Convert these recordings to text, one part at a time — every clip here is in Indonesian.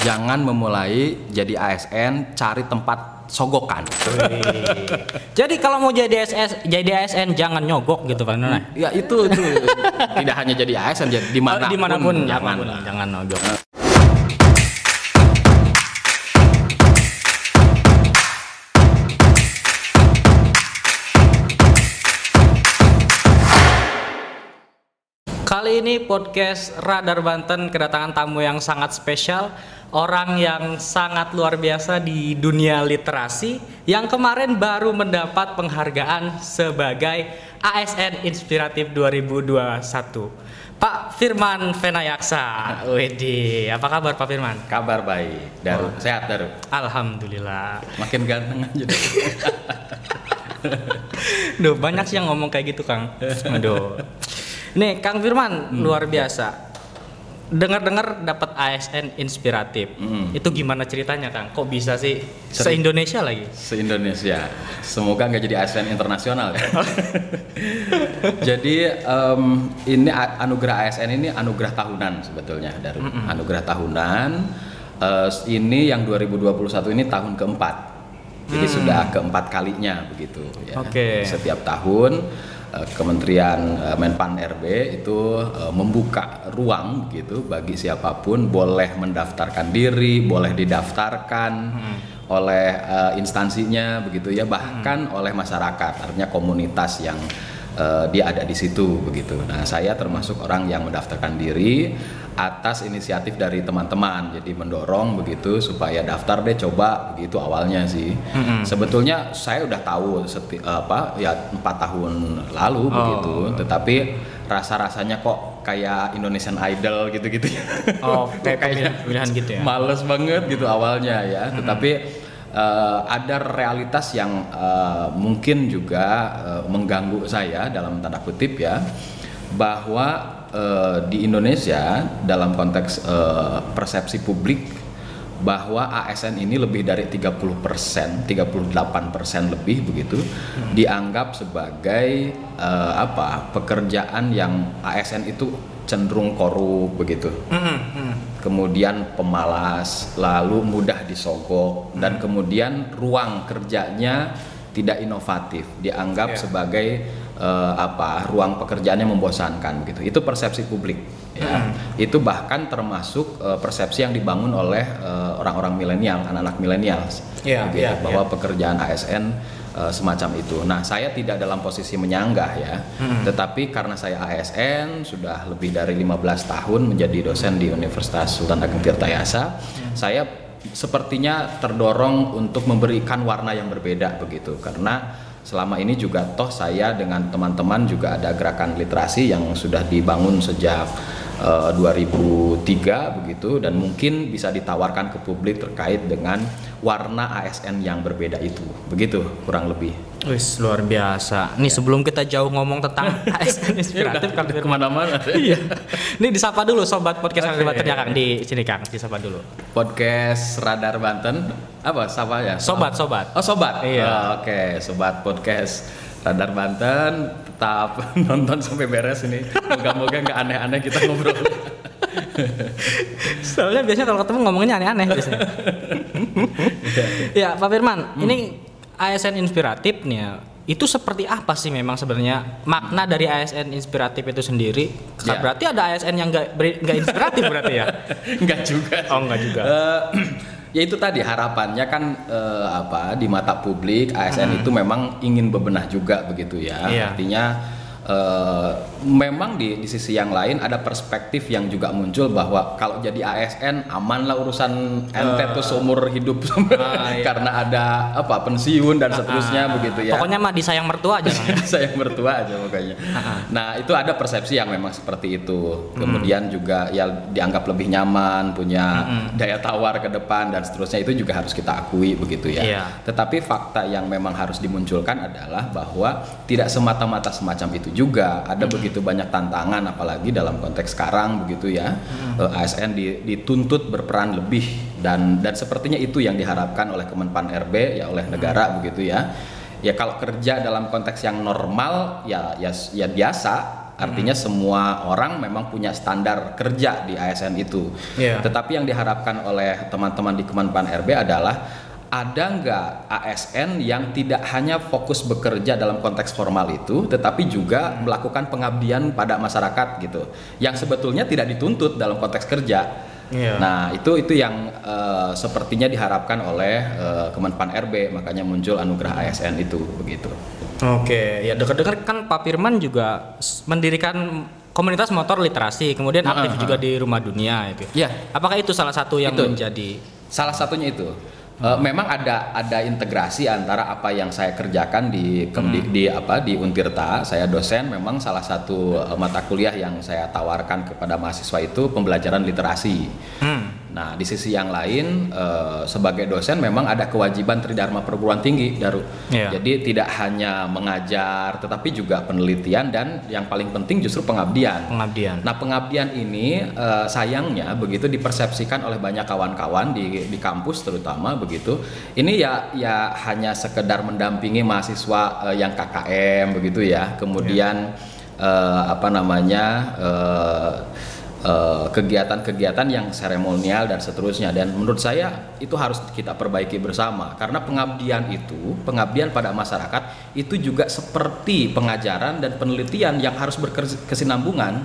jangan memulai jadi ASN cari tempat sogokan. Jadi kalau mau jadi SS, jadi ASN jangan nyogok gitu Pak Nona. Ya itu itu tidak hanya jadi ASN jadi di mana pun, Oh, di mana pun jangan lah. jangan nyogok. Kali ini podcast Radar Banten kedatangan tamu yang sangat spesial, orang yang sangat luar biasa di dunia literasi yang kemarin baru mendapat penghargaan sebagai ASN Inspiratif 2021. Pak Firman Venayaksa. Wedi, apa kabar Pak Firman? Kabar baik, Daru. Sehat Daru. Alhamdulillah. Makin ganteng aja. Duh, banyak sih yang ngomong kayak gitu, Kang. Aduh. Nih, Kang Firman luar biasa. Dengar-dengar dapat ASN inspiratif. Hmm. Itu gimana ceritanya, Kang? Kok bisa sih se-Indonesia lagi? Se-Indonesia. Semoga nggak jadi ASN internasional ya. jadi em, ini anugerah ASN ini anugerah tahunan sebetulnya Daru. Anugerah tahunan. Eh, ini yang 2021 ini tahun keempat. Jadi sudah keempat kalinya begitu ya. Oke. Setiap tahun Kementerian eh, Menpan RB itu eh, membuka ruang gitu bagi siapa pun boleh mendaftarkan diri, boleh didaftarkan oleh eh, instansinya begitu ya, bahkan oleh masyarakat, artinya komunitas yang eh, dia ada di situ begitu. Nah, saya termasuk orang yang mendaftarkan diri atas inisiatif dari teman-teman. Jadi mendorong begitu supaya daftar deh coba begitu awalnya sih. Sebetulnya saya udah tahu seti- apa ya empat tahun lalu Oh. begitu, tetapi rasa-rasanya kok kayak Indonesian Idol gitu-gitu ya. Oh, kayak pemilihan-pemilihan gitu ya. Males banget gitu awalnya ya, tetapi eh, ada realitas yang eh, mungkin juga eh, mengganggu saya dalam tanda kutip ya, bahwa eh, di Indonesia dalam konteks eh, persepsi publik bahwa ASN ini lebih dari 30 persen, 38 persen lebih begitu dianggap sebagai eh, apa pekerjaan yang ASN itu cenderung korup begitu Mm-mm, mm. Kemudian pemalas, lalu mudah disogok, dan kemudian ruang kerjanya tidak inovatif, dianggap Iya. sebagai eh, apa ruang pekerjaannya membosankan gitu. Itu persepsi publik. Ya. Itu bahkan termasuk eh, persepsi yang dibangun oleh eh, orang-orang milenial, anak-anak milenial, Iya, gitu, iya, bahwa pekerjaan ASN eh, semacam itu. Nah, saya tidak dalam posisi menyanggah ya, tetapi karena saya ASN sudah lebih dari 15 tahun menjadi dosen di Universitas Sultan Ageng Tirtayasa, saya sepertinya terdorong untuk memberikan warna yang berbeda begitu. Karena selama ini juga toh saya dengan teman-teman juga ada gerakan literasi yang sudah dibangun sejak eh, 2003 begitu dan mungkin bisa ditawarkan ke publik terkait dengan warna ASN yang berbeda itu begitu kurang lebih Wis luar biasa. Nih sebelum kita jauh ngomong tentang ASN inspiratif Firman. ke mana-mana Iya. Ini disapa dulu sobat podcast. Radar Banten ya Kang di sini Kang, disapa dulu. podcast Radar Banten apa siapa ya Sobat, sobat. oh sobat Iya. Oh, oke sobat podcast Radar Banten tetap nonton sampai beres ini moga-moga nggak aneh-aneh kita ngobrol Soalnya biasanya kalau ketemu ngomongnya aneh-aneh biasanya. ya, Pak Firman, ini ASN inspiratif nih ya. Itu seperti apa sih memang sebenarnya makna dari ASN inspiratif itu sendiri? Ya. Berarti ada ASN yang nggak nggak inspiratif berarti ya? nggak juga Oh, nggak juga. Eh, ya itu tadi harapannya kan eh, apa di mata publik ASN itu memang ingin bebenah juga begitu ya Hmm. Iya. artinya eh, memang di, di sisi yang lain ada perspektif yang juga muncul bahwa kalau jadi ASN aman lah urusan ente tuh seumur hidup Ah, iya. karena ada apa pensiun dan seterusnya Ah, begitu ya Pokoknya mah disayang mertua aja. Saya mertua aja pokoknya. Nah itu ada persepsi yang memang seperti itu. Kemudian juga ya dianggap lebih nyaman, punya daya tawar ke depan dan seterusnya itu juga harus kita akui begitu ya. Iya. Tetapi fakta yang memang harus dimunculkan adalah bahwa tidak semata-mata semacam itu juga. Ada begitu banyak tantangan, apalagi dalam konteks sekarang begitu ya. Eh, ASN di- dituntut berperan lebih dan dan sepertinya itu yang diharapkan oleh Kemenpan RB ya oleh negara begitu ya. Ya kalau kerja dalam konteks yang normal ya ya ya biasa Artinya semua orang memang punya standar kerja di ASN itu. Iya. Tetapi yang diharapkan oleh teman-teman di Kemenpan RB adalah ada nggak ASN yang tidak hanya fokus bekerja dalam konteks formal itu, tetapi juga melakukan pengabdian pada masyarakat gitu, yang sebetulnya tidak dituntut dalam konteks kerja. Iya. Nah itu itu yang eh, sepertinya diharapkan oleh eh, Kemenpan RB, makanya muncul anugerah ASN itu begitu. Oke, ya dekat-dekat kan Pak Firman juga mendirikan komunitas motor literasi, kemudian aktif ah, juga di Rumah Dunia itu. Ya. Apakah itu salah satu yang Itu. menjadi Salah satunya itu. Eh, memang ada ada integrasi antara apa yang saya kerjakan di ke- di, di apa di Untirta. Saya dosen, memang salah satu eh, mata kuliah yang saya tawarkan kepada mahasiswa itu pembelajaran literasi. hmm, Nah, di sisi yang lain eh, sebagai dosen memang ada kewajiban tridharma perguruan tinggi, Daru. Iya. Jadi tidak hanya mengajar, tetapi juga penelitian dan yang paling penting justru pengabdian. pengabdian? Nah pengabdian ini eh, sayangnya begitu dipersepsikan oleh banyak kawan-kawan di di kampus terutama begitu. Ini ya ya hanya sekedar mendampingi mahasiswa eh, yang KKM begitu ya. Kemudian eh, apa namanya eh, kegiatan-kegiatan yang seremonial dan seterusnya. Dan menurut saya itu harus kita perbaiki bersama. Karena pengabdian itu pengabdian pada masyarakat itu juga seperti pengajaran dan penelitian yang harus berkesinambungan.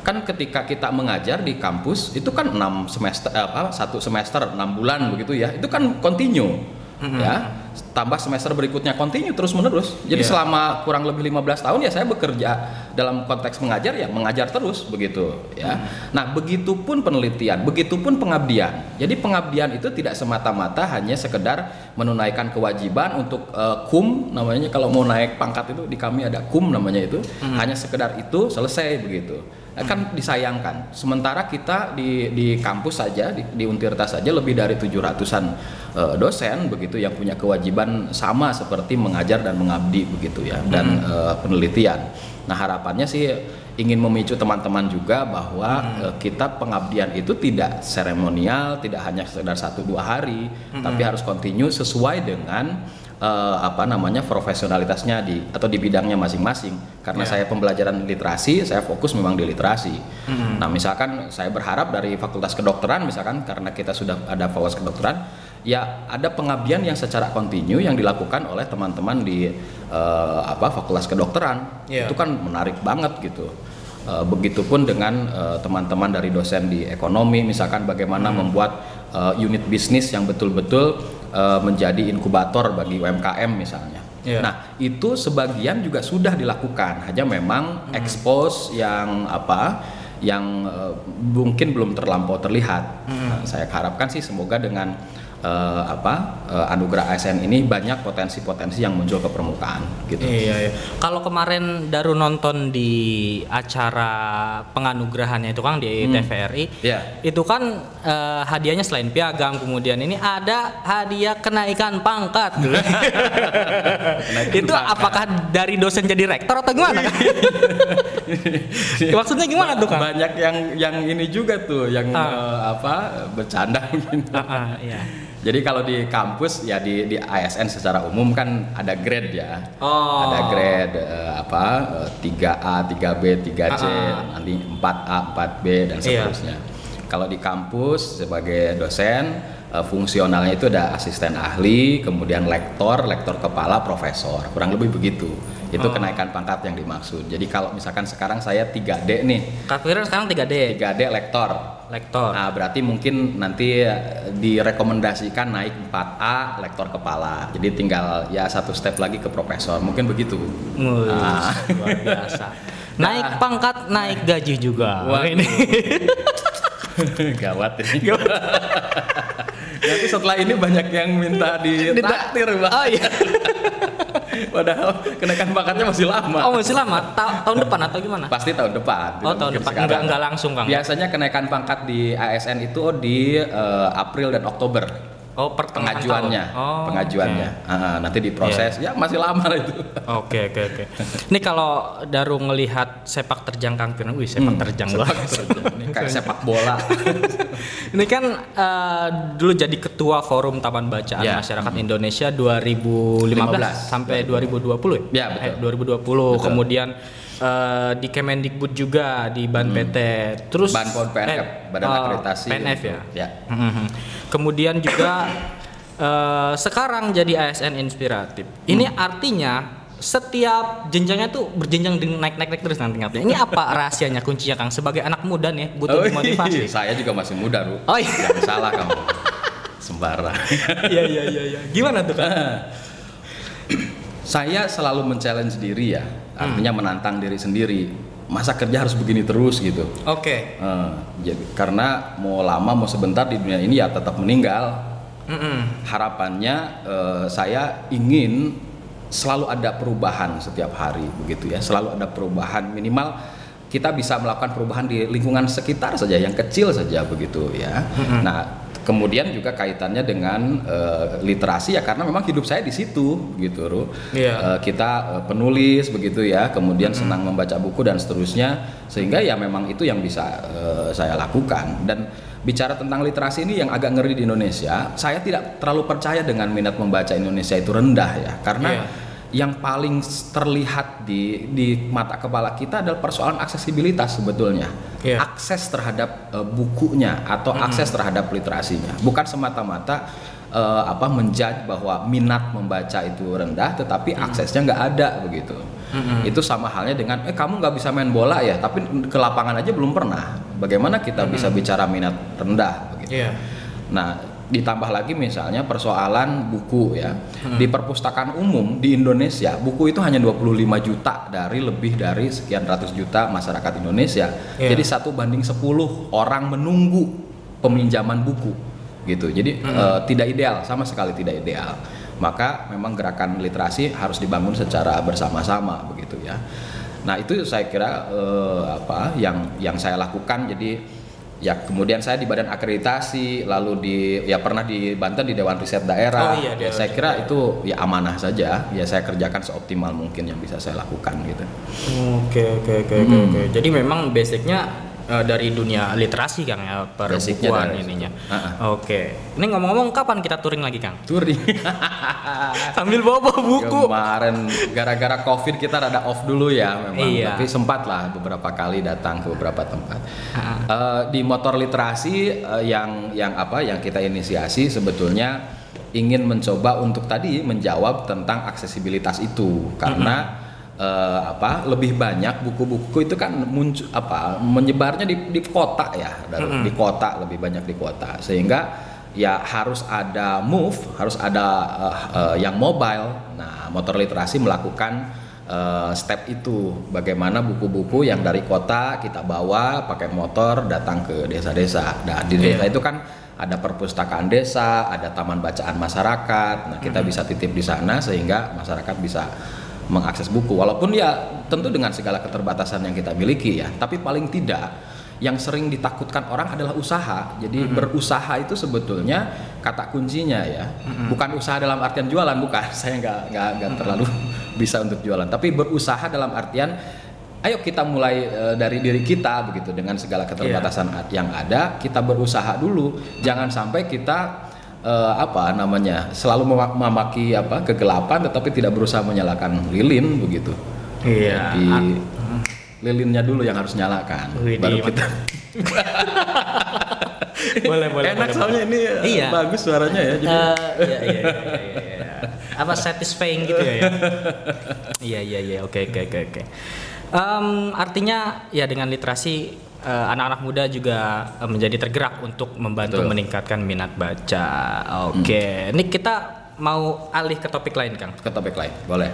Kan ketika kita mengajar di kampus itu kan enam semester eh, apa satu semester enam bulan begitu ya. Itu kan continue ya tambah semester berikutnya continue terus menerus jadi Iya. selama kurang lebih 15 tahun ya saya bekerja dalam konteks mengajar ya mengajar terus begitu ya. Nah begitupun penelitian begitupun pengabdian. Jadi pengabdian itu tidak semata-mata hanya sekedar menunaikan kewajiban untuk eh, kum namanya kalau mau naik pangkat itu di kami ada kum namanya itu. Hanya sekedar itu selesai begitu kan disayangkan. Sementara kita di di kampus saja di, di Untirta saja lebih dari 700-an eh, dosen begitu yang punya kewajiban sama seperti mengajar dan mengabdi begitu ya dan eh, penelitian. Nah, harapannya sih ingin memicu teman-teman juga bahwa eh, kita pengabdian itu tidak seremonial, tidak hanya sekedar satu dua hari, tapi harus kontinu sesuai dengan eh, apa namanya profesionalitasnya di atau di bidangnya masing-masing. Karena Ya. saya pembelajaran literasi, saya fokus memang di literasi. Nah, misalkan saya berharap dari Fakultas Kedokteran, misalkan karena kita sudah ada Fakultas Kedokteran, ya ada pengabdian yang secara kontinu yang dilakukan oleh teman-teman di eh, apa Fakultas Kedokteran. Ya. Itu kan menarik banget gitu. Eh, begitupun dengan teman-teman dari dosen di ekonomi, misalkan bagaimana membuat eh, unit bisnis yang betul-betul eh, menjadi inkubator bagi UMKM misalnya. Iya. Nah, itu sebagian juga sudah dilakukan, hanya memang Hmm. expose yang apa yang eh, mungkin belum terlampau terlihat. Hmm. Nah, saya harapkan sih semoga dengan eh, apa eh, anugerah ASN ini banyak potensi-potensi yang muncul ke permukaan gitu. Iya, iya. Kalau kemarin Daru nonton di acara penganugerahannya itu Kang di TVRI, Iya. itu kan eh, hadiahnya selain piagam kemudian ini ada hadiah kenaikan pangkat. itu apakah dari dosen jadi rektor atau gimana? Maksudnya gimana tuh Kang? Banyak yang yang ini juga tuh yang Ah. eh, apa bercanda mungkin. Ah, ah, iya. Jadi kalau di kampus ya di di ASN secara umum kan ada grade ya. Oh. Ada grade eh, apa eh, 3A, 3B, 3C, Ah. nanti 4A, 4B dan Iya. seterusnya. Kalau di kampus sebagai dosen eh, fungsionalnya itu ada asisten ahli, kemudian lektor, lektor kepala, profesor. Kurang lebih begitu. Itu Oh. kenaikan pangkat yang dimaksud. Jadi kalau misalkan sekarang saya 3D nih, Kak sekarang 3D, 3D lektor. Lektor. Nah, berarti mungkin nanti eh, direkomendasikan naik 4A lektor kepala. Jadi tinggal ya satu step lagi ke profesor. Mungkin begitu. Wih, Ah. luar biasa. Naik pangkat, naik gaji juga. Wah, ini. Gawat ini. Nanti setelah ini banyak yang minta ditraktir, Bang. Oh iya. Padahal kenaikan pangkatnya masih lama. Oh masih lama. Ta- tahun depan atau gimana? Pasti tahun depan. Oh tahun depan. sekarang. Enggak enggak langsung Kang. Biasanya kenaikan pangkat di ASN itu di eh, April dan Oktober. Oh pengajuannya, tahun. Oh, pengajuannya. Ah, nanti diproses. Ya masih lama lah itu. Oke oke oke. Ini kalau Daru ngelihat sepak terjang Kang Firman, wih sepak terjang Hmm. Sepak banget. terjang. Ini kayak sepak bola. Ini kan eh, dulu jadi ketua Forum Taman Bacaan Ya. Masyarakat Indonesia 2015 15. sampai 2020 Ya, betul. Eh, 2020 kemudian eh, di Kemendikbud juga di Ban PT. Terus Ban PNF, Badan oh, Akreditasi PNF ya. Ya. Mhm. Kemudian juga eh, sekarang jadi ASN inspiratif. Ini Hmm. artinya setiap jenjangnya tuh berjenjang dengan naik-naik terus nanti tingkatnya. Ini apa rahasianya kuncinya Kang? Sebagai anak muda nih butuh Oh, motivasi. saya juga masih muda, Ru. Oh, iya. Jangan salah kamu. Sembarang. Iya iya iya iya. Gimana tuh Kang? saya selalu men-challenge diri ya. Hmm. Artinya menantang diri sendiri. Masa kerja harus begini terus gitu. Oke. Eh, jadi karena mau lama mau sebentar di dunia ini ya tetap meninggal. Mm-mm. Harapannya eh, saya ingin selalu ada perubahan setiap hari begitu ya. Selalu ada perubahan minimal kita bisa melakukan perubahan di lingkungan sekitar saja yang kecil saja begitu ya. Nah, kemudian juga kaitannya dengan eh, literasi ya karena memang hidup saya di situ gitu, Ru. Iya. Eh, kita eh, penulis begitu ya, kemudian senang membaca buku dan seterusnya sehingga ya memang itu yang bisa eh, saya lakukan dan bicara tentang literasi ini yang agak ngeri di Indonesia, saya tidak terlalu percaya dengan minat membaca Indonesia itu rendah ya. Karena Iya. yang paling terlihat di di mata kepala kita adalah persoalan aksesibilitas sebetulnya. Iya. akses terhadap eh, bukunya atau akses terhadap literasinya. Bukan semata-mata eh, apa menjudge bahwa minat membaca itu rendah tetapi aksesnya nggak ada begitu itu sama halnya dengan eh kamu nggak bisa main bola ya tapi ke lapangan aja belum pernah bagaimana kita bisa bicara minat rendah begitu Iya. Nah, ditambah lagi misalnya persoalan buku ya. Di perpustakaan umum di Indonesia, buku itu hanya 25 juta dari lebih dari sekian ratus juta masyarakat Indonesia. Iya. Jadi satu banding 10 orang menunggu peminjaman buku gitu. Jadi eh, tidak ideal, sama sekali tidak ideal. Maka memang gerakan literasi harus dibangun secara bersama-sama begitu ya. Nah, itu saya kira eh, apa yang yang saya lakukan jadi ya kemudian saya di badan akreditasi lalu di ya pernah di Banten di Dewan Riset Daerah Oh iya, ya saya kira itu ya amanah saja ya saya kerjakan seoptimal mungkin yang bisa saya lakukan gitu Oke oke oke oke Hmm. oke. Jadi memang basicnya eh, dari dunia literasi Kang ya perbukuan ininya. situ. Ah, Oke. Ini ngomong-ngomong kapan kita touring lagi Kang? touring Sambil bawa buku. kemarin gara-gara covid kita rada off dulu ya memang Iya. tapi sempat lah beberapa kali datang ke beberapa tempat Ah. Eh, di motor literasi eh, yang yang apa yang kita inisiasi sebetulnya ingin mencoba untuk tadi menjawab tentang aksesibilitas itu karena eh, apa lebih banyak buku-buku itu kan muncul apa menyebarnya di, di kota ya dari- di kota lebih banyak di kota. Sehingga ya harus ada move harus ada eh, eh, yang mobile. Nah motor literasi melakukan step itu. Bagaimana buku-buku yang dari kota kita bawa pakai motor datang ke desa-desa. Nah di desa Iya. itu kan ada perpustakaan desa ada taman bacaan masyarakat. Nah kita bisa titip di sana sehingga masyarakat bisa mengakses buku. Walaupun ya tentu dengan segala keterbatasan yang kita miliki ya. Tapi paling tidak yang sering ditakutkan orang adalah usaha. Jadi berusaha itu sebetulnya kata kuncinya ya. Bukan usaha dalam artian jualan bukan. Saya nggak nggak nggak terlalu bisa untuk jualan. Tapi berusaha dalam artian ayo kita mulai eh, dari diri kita begitu. Dengan segala keterbatasan yang ada kita berusaha dulu. Jangan sampai kita eh, apa namanya selalu mema- memaki apa kegelapan tetapi tidak berusaha menyalakan lilin begitu Iya. di lilinnya dulu yang harus nyalakan Wih, baru kita boleh boleh. enak boleh, soalnya ini eh, Iya. bagus suaranya ya jadi Eh, iya, iya, iya, iya, iya. Apa satisfying gitu ya? ya? Iya iya iya oke oke oke oke. Em, artinya ya dengan literasi eh, anak-anak muda juga eh, menjadi tergerak untuk membantu Betul. meningkatkan minat baca. Oke, ini kita mau alih ke topik lain Kang. ke topik lain boleh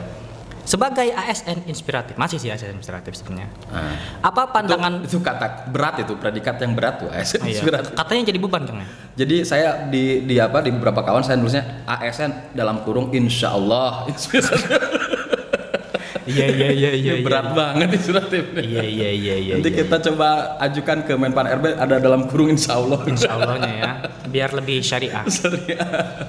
Sebagai ASN inspiratif, masih sih ASN inspiratif sebenarnya. Nah, Apa pandangan itu, itu kata berat itu predikat yang berat tuh ASN Oh, iya. inspiratif. Katanya jadi beban Kang ya? Jadi saya di di apa di beberapa kawan saya nulisnya ASN dalam kurung insya Allah inspiratif. Iya iya iya iya. Ini berat banget inspiratif. Iya iya iya iya. Nanti iya. kita coba ajukan ke Menpan RB ada dalam kurung insya Allah. Insya Allahnya ya, biar lebih syariah.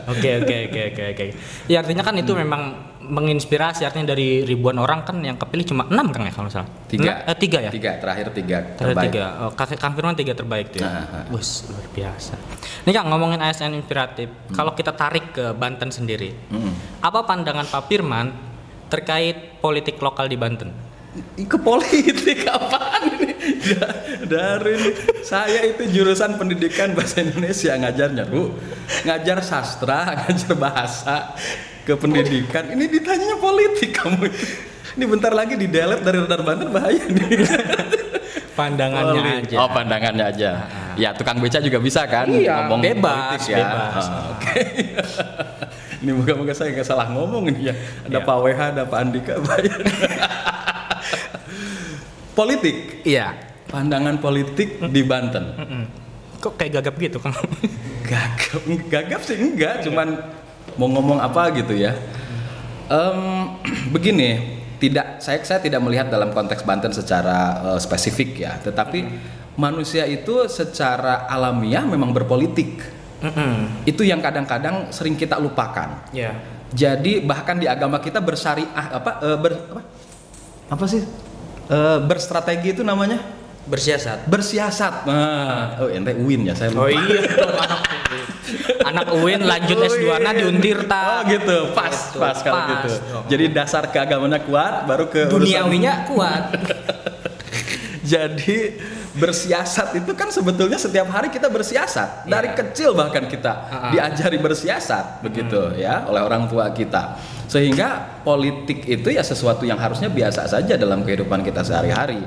Oke oke oke oke oke. Ya artinya kan itu memang menginspirasi artinya dari ribuan orang kan yang kepilih cuma enam kan ya kalau salah. Tiga. Enam- eh, tiga ya. Tiga terakhir tiga Ada terbaik. tiga. Oh, Kang Kang Firman tiga terbaik tuh. Ya. Nah, nah. Wus, luar biasa. Ini Kang ngomongin ASN inspiratif. Hmm. Kalau kita tarik ke Banten sendiri, Mm-mm. apa pandangan Pak Firman terkait politik lokal di Banten? ke politik apaan ini Da- dari ini. saya itu jurusan pendidikan bahasa Indonesia ngajarnya bu ngajar sastra ngajar bahasa ke pendidikan. Ini ditanyanya politik kamu. Ini bentar lagi di delete dari radar Banten bahaya nih. Pandangannya Politik. aja. oh pandangannya aja. Ya tukang beca juga bisa kan Iya, ngomong bebas, politik ya. bebas. Ah, oke. Ini moga-moga saya nggak salah ngomong nih ya. Ada Iya. Pak WH ada Pak Andika bahaya politik. Iya. pandangan politik di Banten. Mm-mm. Kok kayak gagap gitu kan? gagap. Gagap sih enggak. Cuman mau ngomong apa gitu ya. Em, begini tidak saya saya tidak melihat dalam konteks Banten secara eh, spesifik ya. Tetapi manusia itu secara alamiah memang berpolitik. Mm-mm. itu yang kadang-kadang sering kita lupakan. Iya. jadi bahkan di agama kita bersyariah apa eh, ber, apa? Apa sih? Eh, berstrategi itu namanya Bersiasat. bersiasat nah oh ente Uin ya saya lupa Oh iya, anak anak UIN lanjut Oh, S2 na iya. diundir Oh tak. gitu, pas, Gitu, pas kalau pas gitu. Jadi dasar keagamaannya kuat, baru ke urusan- Duniawinya kuat. Jadi bersiasat itu kan sebetulnya setiap hari kita bersiasat. Dari Iya. kecil bahkan kita Ha-ha. diajari bersiasat begitu ya oleh orang tua kita. Sehingga politik itu ya sesuatu yang harusnya biasa saja dalam kehidupan kita sehari-hari.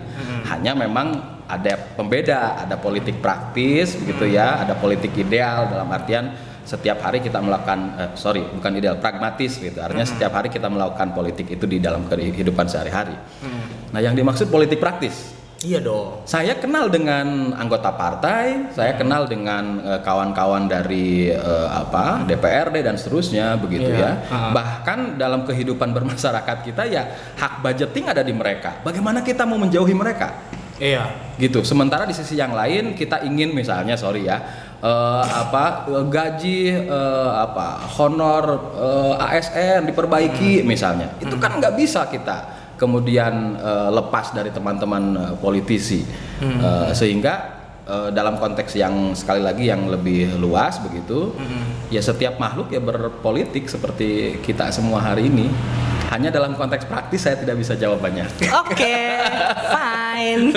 Hanya memang ada pembeda, ada politik praktis begitu ya, ada politik ideal dalam artian setiap hari kita melakukan eh, sorry bukan ideal pragmatis gitu artinya setiap hari kita melakukan politik itu di dalam kehidupan sehari-hari nah yang dimaksud politik praktis Iya dong. saya kenal dengan anggota partai, saya kenal dengan eh, kawan-kawan dari eh, apa DPRD dan seterusnya begitu Iya. ya. Ah. Bahkan dalam kehidupan bermasyarakat kita ya hak budgeting ada di mereka. Bagaimana kita mau menjauhi mereka? Iya. Gitu. Sementara di sisi yang lain kita ingin misalnya sorry ya eh, apa gaji eh, apa honor eh, ASN diperbaiki misalnya. Itu kan nggak bisa kita kemudian eh, lepas dari teman-teman eh, politisi. Eh, sehingga eh, dalam konteks yang sekali lagi yang lebih luas begitu ya setiap makhluk ya berpolitik seperti kita semua hari ini hanya dalam konteks praktis saya tidak bisa jawabannya Oke, fine.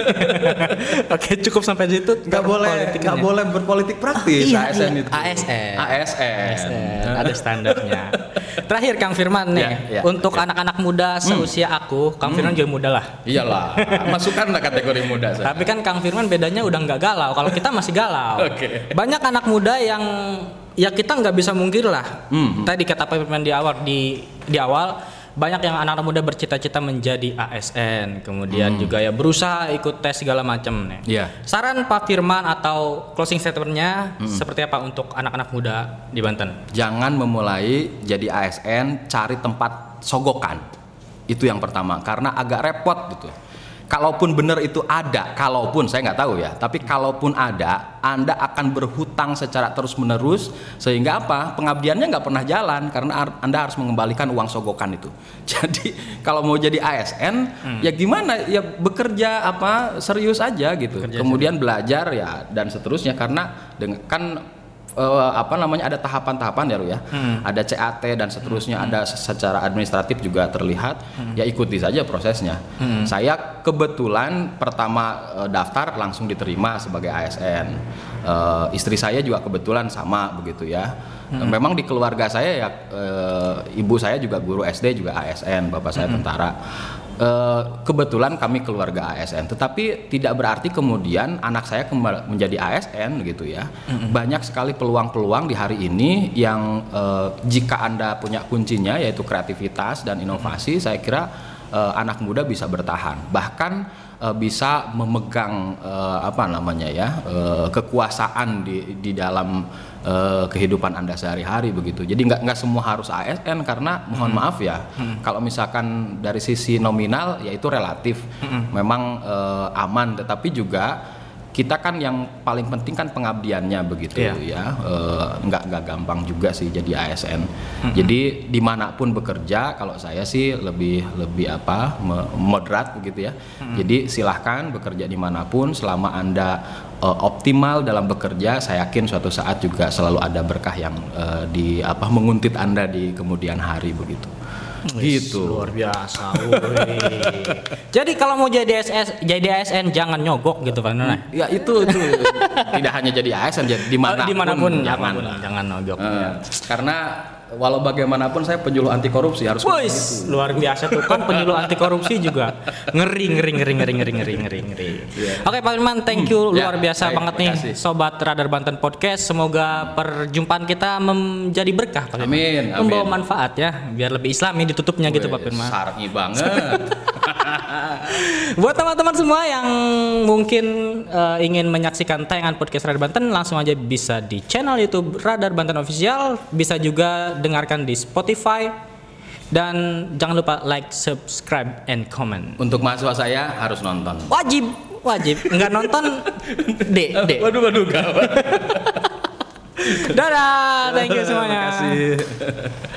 Oke, cukup sampai situ. nggak boleh nggak boleh berpolitik praktis Iya, ASN iya. itu ASN. ASN, ASN, ada standarnya. Terakhir Kang Firman nih, Ya, ya, untuk anak-anak muda seusia aku, Kang Firman juga muda lah. iyalah masukkan lah kategori muda saya Tapi kan Kang Firman bedanya udah nggak galau. Kalau kita masih galau. Oke. Banyak anak muda yang ya kita nggak bisa mungkir lah. Hmm. Tadi kata Pak Firman di awal di di awal banyak yang anak-anak muda bercita-cita menjadi ASN, kemudian juga ya berusaha ikut tes segala macam nih. Hmm. Iya. Saran Pak Firman atau closing statementnya Hmm. seperti apa untuk anak-anak muda di Banten? jangan memulai jadi ASN cari tempat sogokan itu yang pertama karena agak repot gitu kalaupun benar itu ada kalaupun saya nggak tahu ya. Tapi kalaupun ada anda akan berhutang secara terus menerus sehingga apa? Pengabdiannya nggak pernah jalan karena ar- anda harus mengembalikan uang sogokan itu. Jadi kalau mau jadi ASN ya gimana? Ya bekerja apa? Serius aja gitu. Kemudian belajar ya dan seterusnya. Karena dengan kan eh, apa namanya ada tahapan-tahapan ya Ru ya. Ada CAT dan seterusnya, ada se- secara administratif juga terlihat. Ya ikuti saja prosesnya. Saya kebetulan pertama eh, daftar langsung diterima sebagai ASN. Eh, istri saya juga kebetulan sama begitu ya. Memang di keluarga saya ya eh, ibu saya juga guru SD juga ASN, bapak saya tentara. Eh, kebetulan kami keluarga ASN, tetapi tidak berarti kemudian anak saya kembali menjadi ASN gitu ya. Banyak sekali peluang-peluang di hari ini yang eh, jika anda punya kuncinya yaitu kreativitas dan inovasi, saya kira eh, anak muda bisa bertahan. Bahkan eh, bisa memegang eh, apa namanya ya eh, kekuasaan di di dalam eh, kehidupan anda sehari-hari begitu. Jadi nggak nggak semua harus ASN karena mohon maaf ya, kalau misalkan dari sisi nominal yaitu relatif memang eh, aman, tetapi juga kita kan yang paling penting kan pengabdiannya begitu Iya. ya. Eh, nggak nggak gampang juga sih jadi ASN jadi di mana pun bekerja kalau saya sih lebih lebih apa moderat begitu ya. Jadi silahkan bekerja di mana pun selama anda eh, optimal dalam bekerja saya yakin suatu saat juga selalu ada berkah yang eh, di apa menguntit anda di kemudian hari begitu gitu. Luar biasa. Jadi kalau mau jadi SS, jadi ASN jangan nyogok gitu Pak Nona. Ya itu itu tidak hanya jadi ASN jadi di mana pun, di mana pun jangan lah. jangan nyogok. Eh, karena walau bagaimanapun saya penyuluh anti korupsi harus Wis, luar biasa tuh kan penyuluh anti korupsi juga ngeri ngeri ngeri ngeri ngeri ngeri ngeri ngeri. Oke Pak Firman, thank you Hmm, luar ya, biasa baik, banget nih sobat Radar Banten Podcast. Semoga perjumpaan kita menjadi berkah Pak Firman. Amin, amin. Membawa manfaat ya, biar lebih islami ditutupnya gitu Pak Firman. Syar'i banget. Buat teman-teman semua yang mungkin eh, ingin menyaksikan tayangan podcast Radar Banten langsung aja bisa di channel YouTube Radar Banten Official, bisa juga dengarkan di Spotify dan jangan lupa like, subscribe and comment. Untuk mahasiswa saya harus nonton. Wajib, wajib. Nggak nonton, dek, dek. Waduh waduh gawat. Dadah, thank you semuanya. Terima kasih.